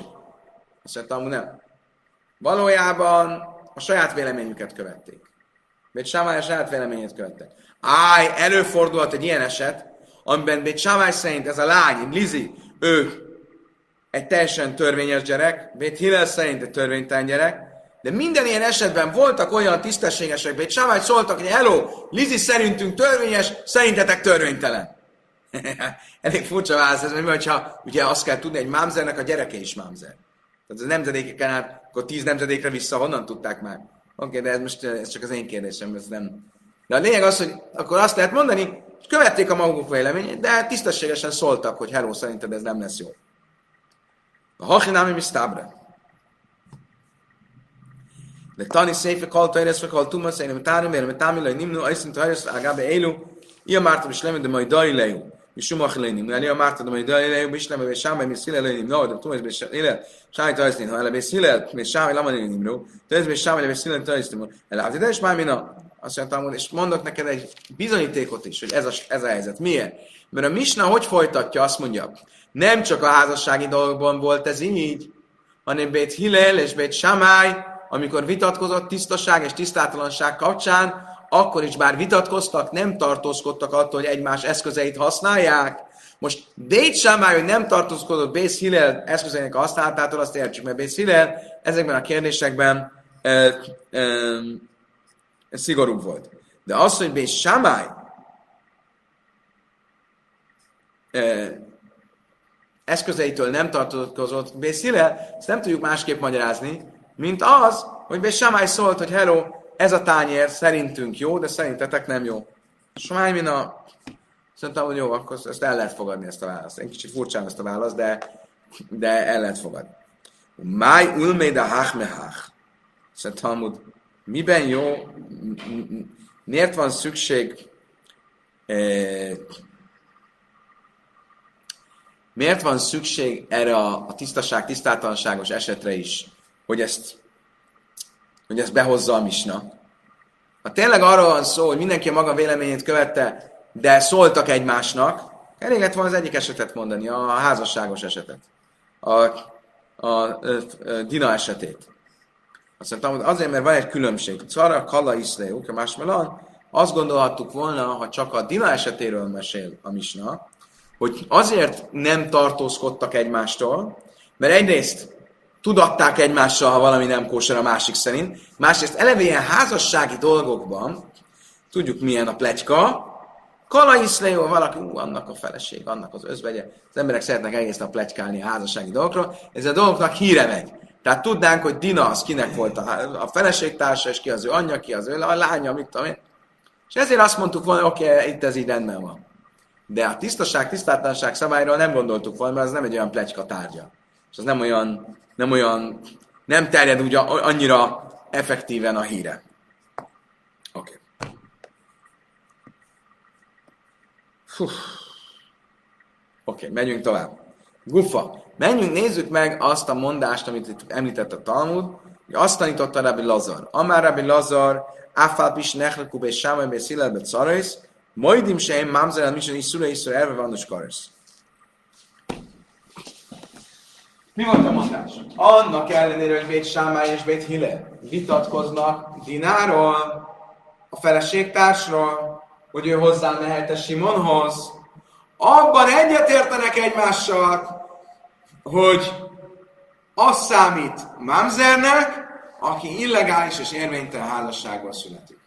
Azt mondja, Talmud, nem. Valójában a saját véleményüket követték. Bét Sámály a saját véleményét követte. Áj, előfordulhat egy ilyen eset, amiben Bét Sámály szerint ez a lány, Lizi, ő egy teljesen törvényes gyerek, Bét Hillel szerint egy törvénytelen gyerek, de minden ilyen esetben voltak olyan tisztességesek, Bét Sámály szóltak, hogy hello, Lizi szerintünk törvényes, szerintetek törvénytelen. Elég furcsa válasz ez, mert ha ugye azt kell tudni, egy mámzernek a gyereke is mámzer. Tehát a nemzedékeken át, akkor tíz nemzedékre vissza honnan tudták már? Oké, okay, de ez most ez csak az én kérdésem, ez nem... De a lényeg az, hogy akkor azt lehet mondani, követték a maguk véleményét, de tisztességesen szóltak, hogy hello, szerinted ez nem lesz jó. A hachinámi misztábre. De tani széfe kalta érez, kal tumasz, én nem tárom, én nem tárom, én nem tárom, én nem tárom, én nem Ia Marta Bishlem de Maidai Leu, Mishum Achlenim, Ani Marta de Maidai Leu, Bishlem de Sham de Misile Lenim, no, de Tumas Bishlem, Shai Toisnin, Ela Bisile, Misham Lama Lenim, no, Tez Misham de Bisile Toisnin, Ela Avida és már mina, azt mondtam, és mondok neked egy bizonyítékot is, hogy ez a, ez a helyzet. Miért? Mert a Misna hogy folytatja, azt mondja, nem csak a házassági dolgokban volt ez így, hanem Bét és Bét amikor vitatkozott tisztaság és tisztátalanság kapcsán, akkor is bár vitatkoztak, nem tartózkodtak attól, hogy egymás eszközeit használják. Most Bét Samály, hogy nem tartózkodott Bész Hillel eszközeinek használatától, azt értsük, mert Bész Hillel ezekben a kérdésekben e, e, szigorú volt. De az, hogy Bész Samály e, eszközeitől nem tartozott Bész Hillel, ezt nem tudjuk másképp magyarázni, mint az, hogy Bész Samály szólt, hogy hello, ez a tányér szerintünk jó, de szerintetek nem jó. Smájmina, szerintem, hogy jó, akkor ezt el lehet fogadni, ezt a választ. Egy kicsit furcsán ezt a választ, de, de el lehet fogadni. Máj ulméda hach Szerintem, Talmud, miben jó, miért van szükség eh, miért van szükség erre a, a tisztaság, tisztátalanságos esetre is, hogy ezt hogy ezt behozza a misna. Ha tényleg arról van szó, hogy mindenki a maga véleményét követte, de szóltak egymásnak, elég lett volna az egyik esetet mondani, a házasságos esetet, a, a, a, a Dina esetét. Azt mondtam, azért, mert van egy különbség. Szara, Kalla, Iszleuk, a másmelan, azt gondolhattuk volna, ha csak a Dina esetéről mesél a misna, hogy azért nem tartózkodtak egymástól, mert egyrészt tudatták egymással, ha valami nem kóser a másik szerint. Másrészt eleve ilyen házassági dolgokban, tudjuk milyen a pletyka, Kala Iszleó, valaki, ú, annak a feleség, annak az özvegye. Az emberek szeretnek egész nap pletykálni a házassági dolgokról. Ez a dolgoknak híre megy. Tehát tudnánk, hogy Dina az kinek volt a, a feleségtársa, és ki az ő anyja, ki az ő a lánya, mit tudom én. És ezért azt mondtuk volna, oké, okay, itt ez így rendben van. De a tisztaság, tisztátlanság szabályról nem gondoltuk volna, mert ez nem egy olyan pletyka tárgya. És az nem olyan nem olyan, nem terjed úgy annyira effektíven a híre. Oké. Okay. Oké, okay, megyünk tovább. Gufa. Menjünk, nézzük meg azt a mondást, amit itt említett a Talmud, hogy azt tanította Rabbi Lazar. Amár Rabbi Lazar, Afál Pis Nechlekub és Sámai Bé Szilelbe Carais, Majdim Seim Mamzer Misen Iszura Iszura Erve Vanus Karis. Mi volt a mondás? Annak ellenére, hogy Bét Sámály és Bét Hille vitatkoznak Dináról, a feleségtársról, hogy ő hozzá mehet Simonhoz, abban egyetértenek egymással, hogy az számít Mamzernek, aki illegális és érvénytelen házasságban születik.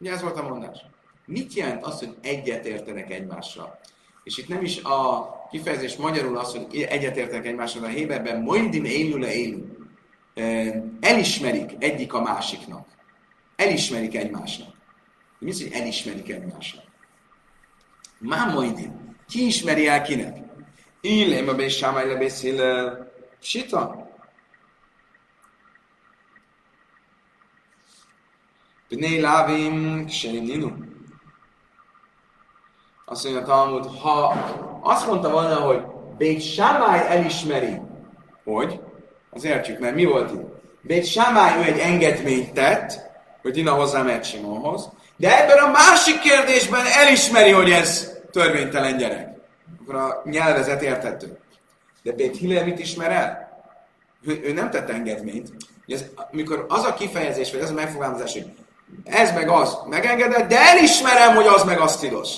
Ugye ez volt a mondás. Mit jelent az, hogy egyetértenek egymással? És itt nem is a kifejezés magyarul az, hogy egyetértek egymással a Héberben, moindim élő élő. Elismerik egyik a másiknak. Elismerik egymásnak. Mi az, hogy elismerik egymásnak? Má moindim. Ki ismeri el kinek? Illém a bésámáj lebészél sita. Bnei lávim kseinim ninu. Azt mondja a Talmud, ha azt mondta volna, hogy Bét Sámály elismeri, hogy, az értjük, mert mi volt itt? Bét Sámály ő egy engedményt tett, hogy Dina hozzá mehet Simonhoz, de ebben a másik kérdésben elismeri, hogy ez törvénytelen gyerek. Akkor a nyelvezet érthető. De Bét Hillel mit ismer el? Ő, ő nem tett engedményt. Ez, mikor az a kifejezés, vagy az a megfogalmazás, hogy ez meg az megengedett, de elismerem, hogy az meg az tilos.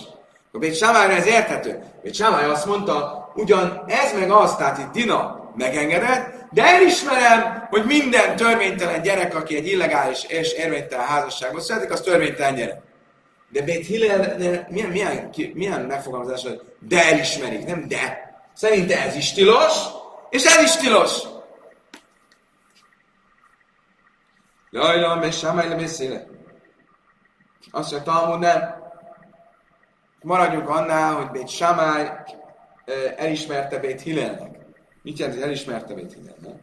A Bét Samályra ez érthető. Bét azt mondta, ugyan ez meg az, tehát itt Dina megengedett, de elismerem, hogy minden törvénytelen gyerek, aki egy illegális és érvénytelen házasságban születik, az törvénytelen gyerek. De Bét milyen, milyen, milyen megfogalmazás, hogy de elismerik, nem de. Szerinte ez is tilos, és ez is tilos. Jaj, jaj, mert Samály beszéle. Azt mondja, Talmud nem. Maradjunk annál, hogy Bét Samály elismerte Bét Hillelnek. Mit jelent, hogy elismerte Bét Hillelnek?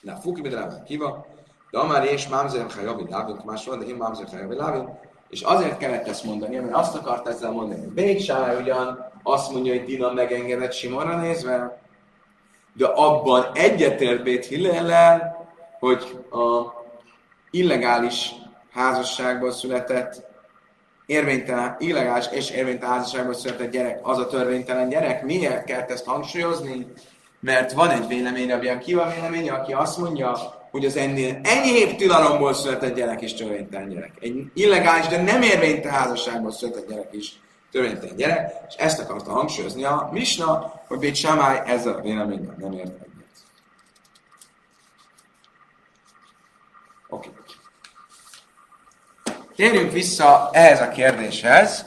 Na, Fuki Bedrában kiva. De amár és mámzer hajavi lávin, más van, de én mámzer hajavi lávin. És azért kellett ezt mondani, mert azt akart ezzel mondani, hogy Bét ugyan azt mondja, hogy Dina megengedett Simonra nézve, de abban egyetért Bét Hillellel, hogy a illegális házasságból született érvénytelen, illegális és érvénytelen házasságból született gyerek, az a törvénytelen gyerek. Miért kell ezt hangsúlyozni? Mert van egy vélemény, a kiva vélemény, aki azt mondja, hogy az ennél enyhébb tilalomból született gyerek is törvénytelen gyerek. Egy illegális, de nem érvénytelen házasságból született gyerek is törvénytelen gyerek, és ezt akarta hangsúlyozni a Misna, hogy Bét Samály ezzel a véleménnyel nem ért egyet. Oké. Okay. Térjünk vissza ehhez a kérdéshez,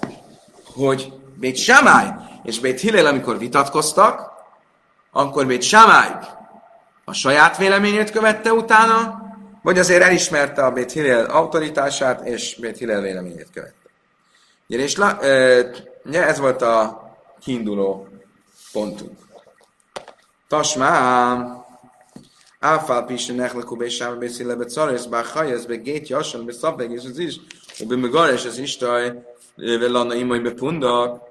hogy Bét Samály és Bét Hillel, amikor vitatkoztak, akkor Bét Samály a saját véleményét követte utána, vagy azért elismerte a Bét Hillel autoritását, és Bét Hillel véleményét követte. Ugye, és la, e, ez volt a kiinduló pontunk. Tasmá, Áfál Pisi Nechlekú Bésába Bészile Becarész, bár Hajesz, be Gét Jasson, be Szabeg, és is, be Megares, az Istaj, Velana Imai, be Pundak,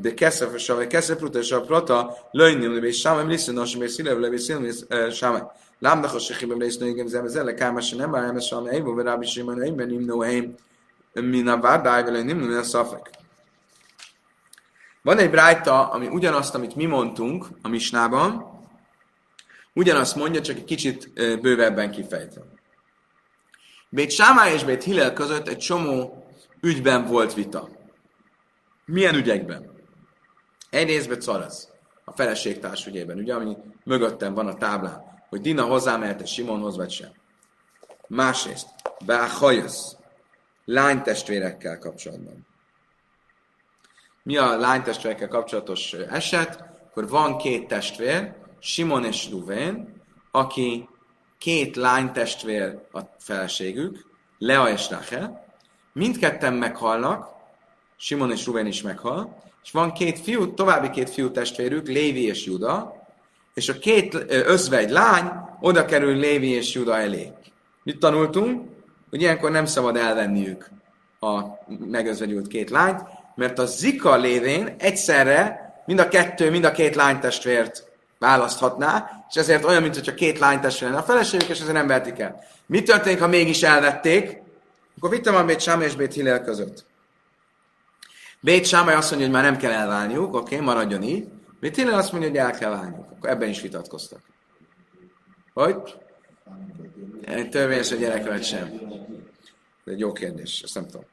de keszef, és a keszef, pruta, és a prata, lőjném, be Sámai, Liszen, nos, be Szile, be Szile, Sámai. Lámdach a Sechibe, be Isztő, igen, zem, zele, kámás, nem bár, nem Sámai, Eivo, be Rábi Simon, Eiben, Imno, Heim, min a várdáj, vele, nem, nem, szafek. Van egy brájta, ami ugyanazt, amit mi mondtunk a misnában, Ugyanazt mondja, csak egy kicsit bővebben kifejtve. Bét Sámá és Bét Hillel között egy csomó ügyben volt vita. Milyen ügyekben? Egyrészt Carasz, a feleségtárs ügyében, ugye, ami mögöttem van a táblán, hogy Dina hozzámehet Simonhoz, vagy sem. Másrészt, Beáhajasz, lánytestvérekkel kapcsolatban. Mi a lánytestvérekkel kapcsolatos eset? Akkor van két testvér, Simon és Ruvén, aki két lány testvér a feleségük, Lea és Rachel, mindketten meghalnak, Simon és Ruben is meghal, és van két fiú, további két fiú testvérük, Lévi és Juda, és a két özvegy lány oda kerül Lévi és Juda elé. Mit tanultunk? Hogy ilyenkor nem szabad elvenniük a megözvegyült két lányt, mert a zika lévén egyszerre mind a kettő, mind a két lánytestvért választhatná, és ezért olyan, mintha két lány testvére a feleségük, és ezért nem vehetik el. Mi történik, ha mégis elvették? Akkor vittem a Bét Sámai és Bét Hillel között. Bét Sámai azt mondja, hogy már nem kell elválniuk, oké, okay, maradjon így. Bét Hillel azt mondja, hogy el kell válniuk. Akkor ebben is vitatkoztak. Hogy? Törvényes a gyerek vagy sem. Ez egy jó kérdés, ezt nem tudom.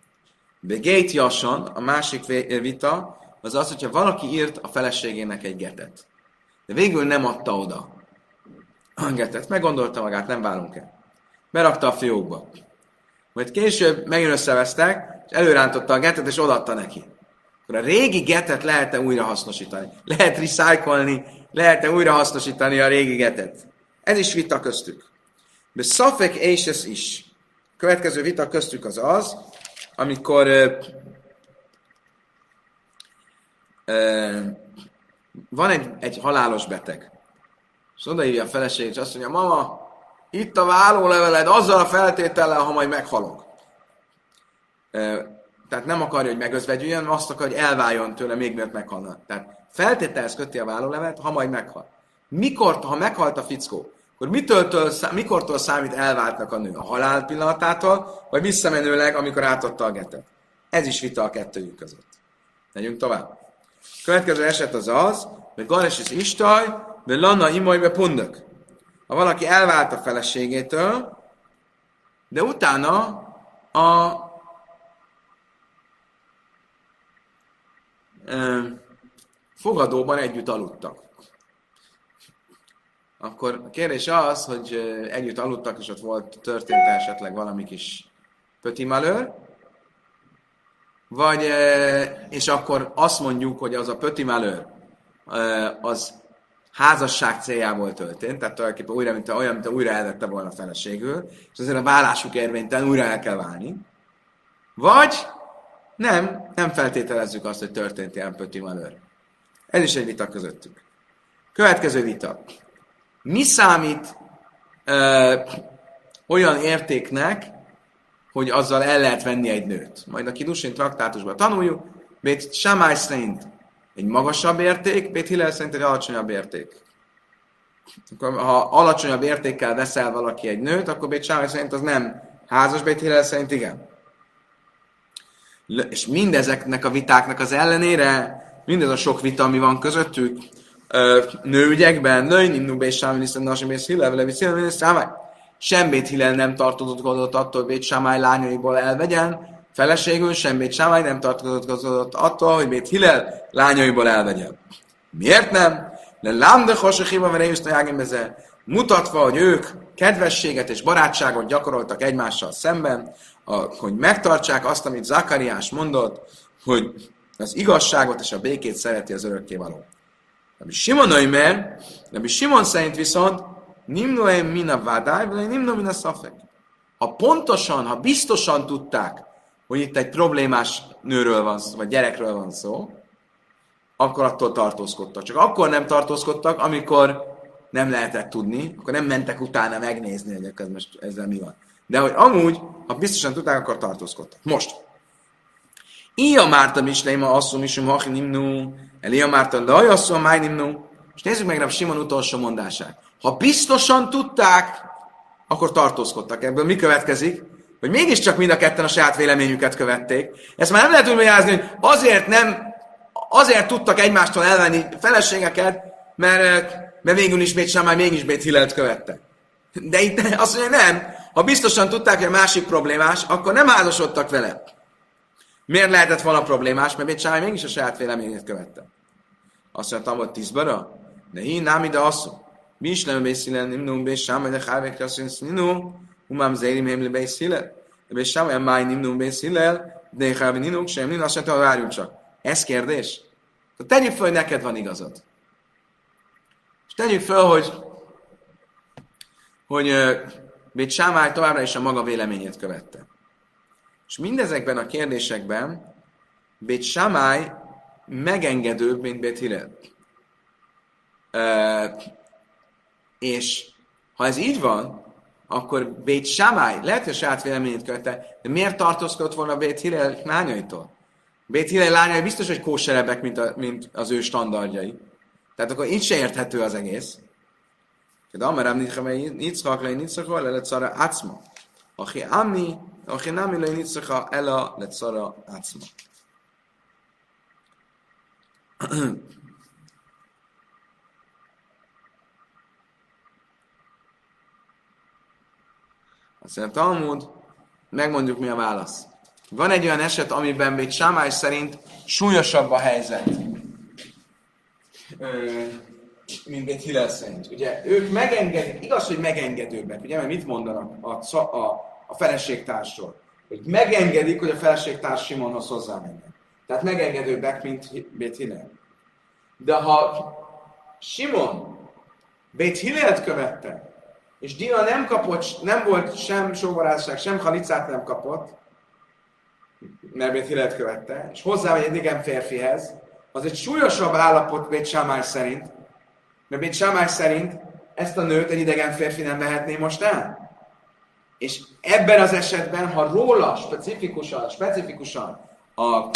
De Gate Jasson, a másik vita, az az, hogyha valaki írt a feleségének egy getet de végül nem adta oda. Angetett, meggondolta magát, nem válunk el. Berakta a fiókba. Majd később megint összevesztek, és előrántotta a getet, és odaadta neki. Akkor a régi getet lehet-e újra hasznosítani? Lehet recyclni, lehet-e újra hasznosítani a régi getet? Ez is vita köztük. De szafek és ez is. Következő vita köztük az az, amikor ö, ö, van egy, egy halálos beteg, és odaírja a feleség, és azt mondja, mama, itt a vállóleveled azzal a feltétellel, ha majd meghalok. Tehát nem akarja, hogy megözvegyüljön, azt akar, hogy elváljon tőle még mielőtt meghalna. Tehát feltételhez köti a vállólevelet, ha majd meghal. Mikor, ha meghalt a fickó, akkor mitől, mikortól számít elváltnak a nő? A halál pillanatától, vagy visszamenőleg, amikor átadta a getet? Ez is vita a kettőjük között. Megyünk tovább. Következő eset az az, hogy Ganes is Istaj, de Lana imaj be pundak. Ha valaki elvált a feleségétől, de utána a fogadóban együtt aludtak. Akkor a kérdés az, hogy együtt aludtak, és ott volt történt esetleg valami kis pötimalőr, vagy, és akkor azt mondjuk, hogy az a pötimelőr, az házasság céljából történt, tehát tulajdonképpen újra, mint olyan, mint újra elvette volna a feleségül, és azért a vállásuk érvénytelen újra el kell válni. Vagy nem, nem feltételezzük azt, hogy történt ilyen pötimelőr. Ez is egy vita közöttük. Következő vita. Mi számít uh, olyan értéknek, hogy azzal el lehet venni egy nőt. Majd a Kidusin traktátusban tanuljuk, Bét Samály szerint egy magasabb érték, Bét Hillel szerint egy alacsonyabb érték. Akkor, ha alacsonyabb értékkel veszel valaki egy nőt, akkor Bét Samály szerint az nem házas, Bét Hillel szerint igen. És mindezeknek a vitáknak az ellenére, mindez a sok vita, ami van közöttük, nőügyekben, női nimnu és sámi niszem nasim és hillel, vele Sembét Hillel nem tartozott attól, hogy Bét Sámály lányaiból elvegyen, feleségül sem Bét Sámály nem tartozott attól, hogy Bét Hillel lányaiból elvegyen. Miért nem? Le lámde hosachiva vere mutatva, hogy ők kedvességet és barátságot gyakoroltak egymással szemben, hogy megtartsák azt, amit Zakariás mondott, hogy az igazságot és a békét szereti az örökkévaló. Rabbi Simon Ömer, Rabbi Simon szerint viszont Nimnoem mina vadály, vagy nimno mina szafek. Ha pontosan, ha biztosan tudták, hogy itt egy problémás nőről van szó, vagy gyerekről van szó, akkor attól tartózkodtak. Csak akkor nem tartózkodtak, amikor nem lehetett tudni, akkor nem mentek utána megnézni, hogy ez most ezzel mi van. De hogy amúgy, ha biztosan tudták, akkor tartózkodtak. Most. Ia Márta Misleima asszum isum hachi nimnu, Elia Márta laj asszum máj nimnu. És nézzük meg a Simon utolsó mondását. Ha biztosan tudták, akkor tartózkodtak. Ebből mi következik? Hogy mégiscsak mind a ketten a saját véleményüket követték. Ezt már nem lehet úgy magyarázni, hogy azért nem, azért tudtak egymástól elvenni feleségeket, mert, mert végül is Bét már mégis Bét Hillelt követte. De itt azt mondja, nem. Ha biztosan tudták, hogy a másik problémás, akkor nem házasodtak vele. Miért lehetett volna problémás? Mert Bét Sámai mégis a saját véleményét követte. Azt mondtam, hogy tízbara? De én nem ide asszony. Mi is nem beszélen, nem nem beszélem, de hálvek azt mondja, umám zérim hemle beszélen. De beszélem, máj nem nem beszélen, de hálvek ninunk sem, nincs azt mondta, várjunk csak. Ez kérdés? Tegyük fel, hogy neked van igazad. És tegyük fel, hogy hogy Bét Sámály továbbra is a maga véleményét követte. És mindezekben a kérdésekben Bét Sámály megengedőbb, mint Bét Hillel. És ha ez így van, akkor Bét Sámály, lehet, hogy saját véleményét követte, de miért tartózkodott volna Bét Hillel lányaitól? Bét Hillel lányai biztos, hogy kóserebbek, mint, a, mint az ő standardjai. Tehát akkor így se érthető az egész. De amerám nitzchak le nitzchak le lecara acma. Aki ami, aki nami le nitzchak ela lecara acma. Azt mondja, Talmud, megmondjuk mi a válasz. Van egy olyan eset, amiben még Sámály szerint súlyosabb a helyzet, mint egy Hillel szerint. Ugye ők megengedik, igaz, hogy megengedőbbek, ugye, mert mit mondanak a, a, a feleségtársról? Hogy megengedik, hogy a feleségtárs Simonhoz hozzámenjen. Tehát megengedőbbek, mint Bét Hillel. De ha Simon Bét Hillelt követte, és Dina nem kapott, nem volt sem sóvarázság, sem halicát nem kapott, mert Bét Hillelt követte, és hozzámegy egy igen férfihez, az egy súlyosabb állapot Bét Sámály szerint, mert Bét Sámály szerint ezt a nőt egy idegen férfi nem vehetné most el. És ebben az esetben, ha róla specifikusan, specifikusan a, a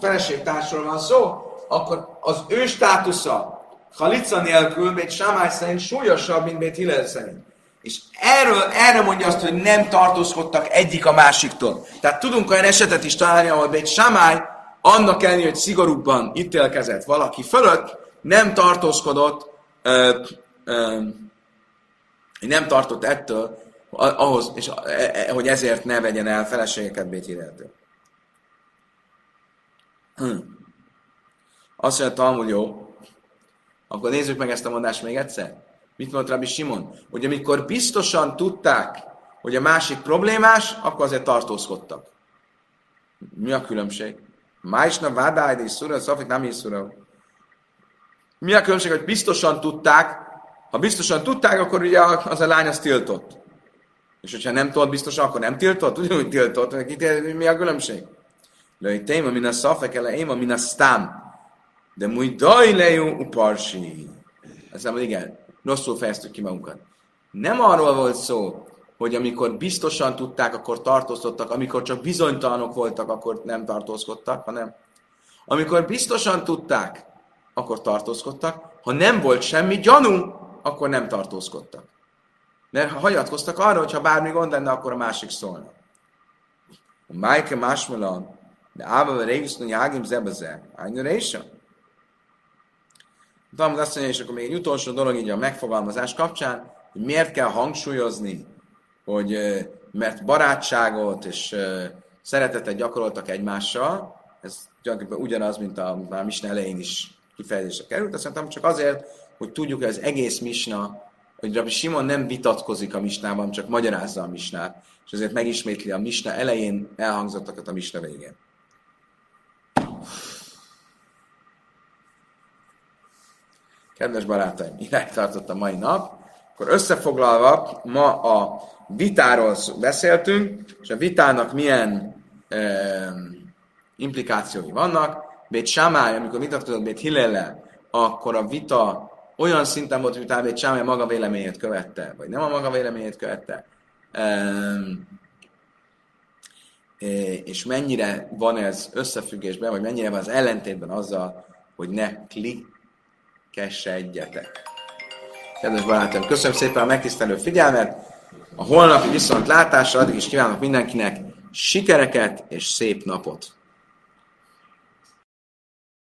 feleségtársról van szó, akkor az ő státusza Halica nélkül Bét Sámály szerint súlyosabb, mint Bét Hillel szerint. És erről, erre mondja azt, hogy nem tartózkodtak egyik a másiktól. Tehát tudunk olyan esetet is találni, ahol egy samály annak ellenére, hogy szigorúbban ítélkezett valaki fölött, nem tartózkodott, ö, ö, nem tartott ettől, ahhoz, és, e, e, hogy ezért ne vegyen el feleségeket Béthireltől. Hm. Azt mondja, Talmud jó. Akkor nézzük meg ezt a mondást még egyszer. Mit mondott Rabbi Simon? Hogy amikor biztosan tudták, hogy a másik problémás, akkor azért tartózkodtak. Mi a különbség? Májsna vádáj, és szura, szafik nem is szura. Mi a különbség, hogy biztosan tudták, ha biztosan tudták, akkor ugye az a lány az tiltott. És hogyha nem tudod biztosan, akkor nem tiltott? Ugyanúgy tiltott. Mi a különbség? Lőj téma, min a szafek ele, éma, min a sztám. De múj daj lejú uparsi. Azt mondom, igen, rosszul fejeztük ki magunkat. Nem arról volt szó, hogy amikor biztosan tudták, akkor tartózkodtak, amikor csak bizonytalanok voltak, akkor nem tartózkodtak, hanem amikor biztosan tudták, akkor tartózkodtak, ha nem volt semmi gyanú, akkor nem tartózkodtak. Mert ha hagyatkoztak arra, hogy ha bármi gond lenne, akkor a másik szólna. A Májke Másmalan, de Ába Régisztó Jágim Zebeze, Ájnörésa. Talán azt mondja, és akkor még egy utolsó dolog így a megfogalmazás kapcsán, hogy miért kell hangsúlyozni, hogy mert barátságot és szeretetet gyakoroltak egymással, ez gyakorlatilag ugyanaz, mint a már Misna elején is kifejezésre került, azt mondtam, csak azért, hogy tudjuk, hogy az egész Misna, hogy Rabbi Simon nem vitatkozik a Misnában, csak magyarázza a Misnát, és ezért megismétli a Misna elején elhangzottakat a Misna végén. Kedves barátaim, irány tartott a mai nap. Akkor összefoglalva, ma a vitáról beszéltünk, és a vitának milyen eh, implikációi vannak. Bét Samály, amikor vitatkozott Bét Hillellel, akkor a vita olyan szinten volt, hogy utána Bét Samály maga véleményét követte, vagy nem a maga véleményét követte. Um, és mennyire van ez összefüggésben, vagy mennyire van az ellentétben azzal, hogy ne klikessedjetek. Kedves barátom, köszönöm szépen a megtisztelő figyelmet, a holnapi viszont addig is kívánok mindenkinek sikereket és szép napot!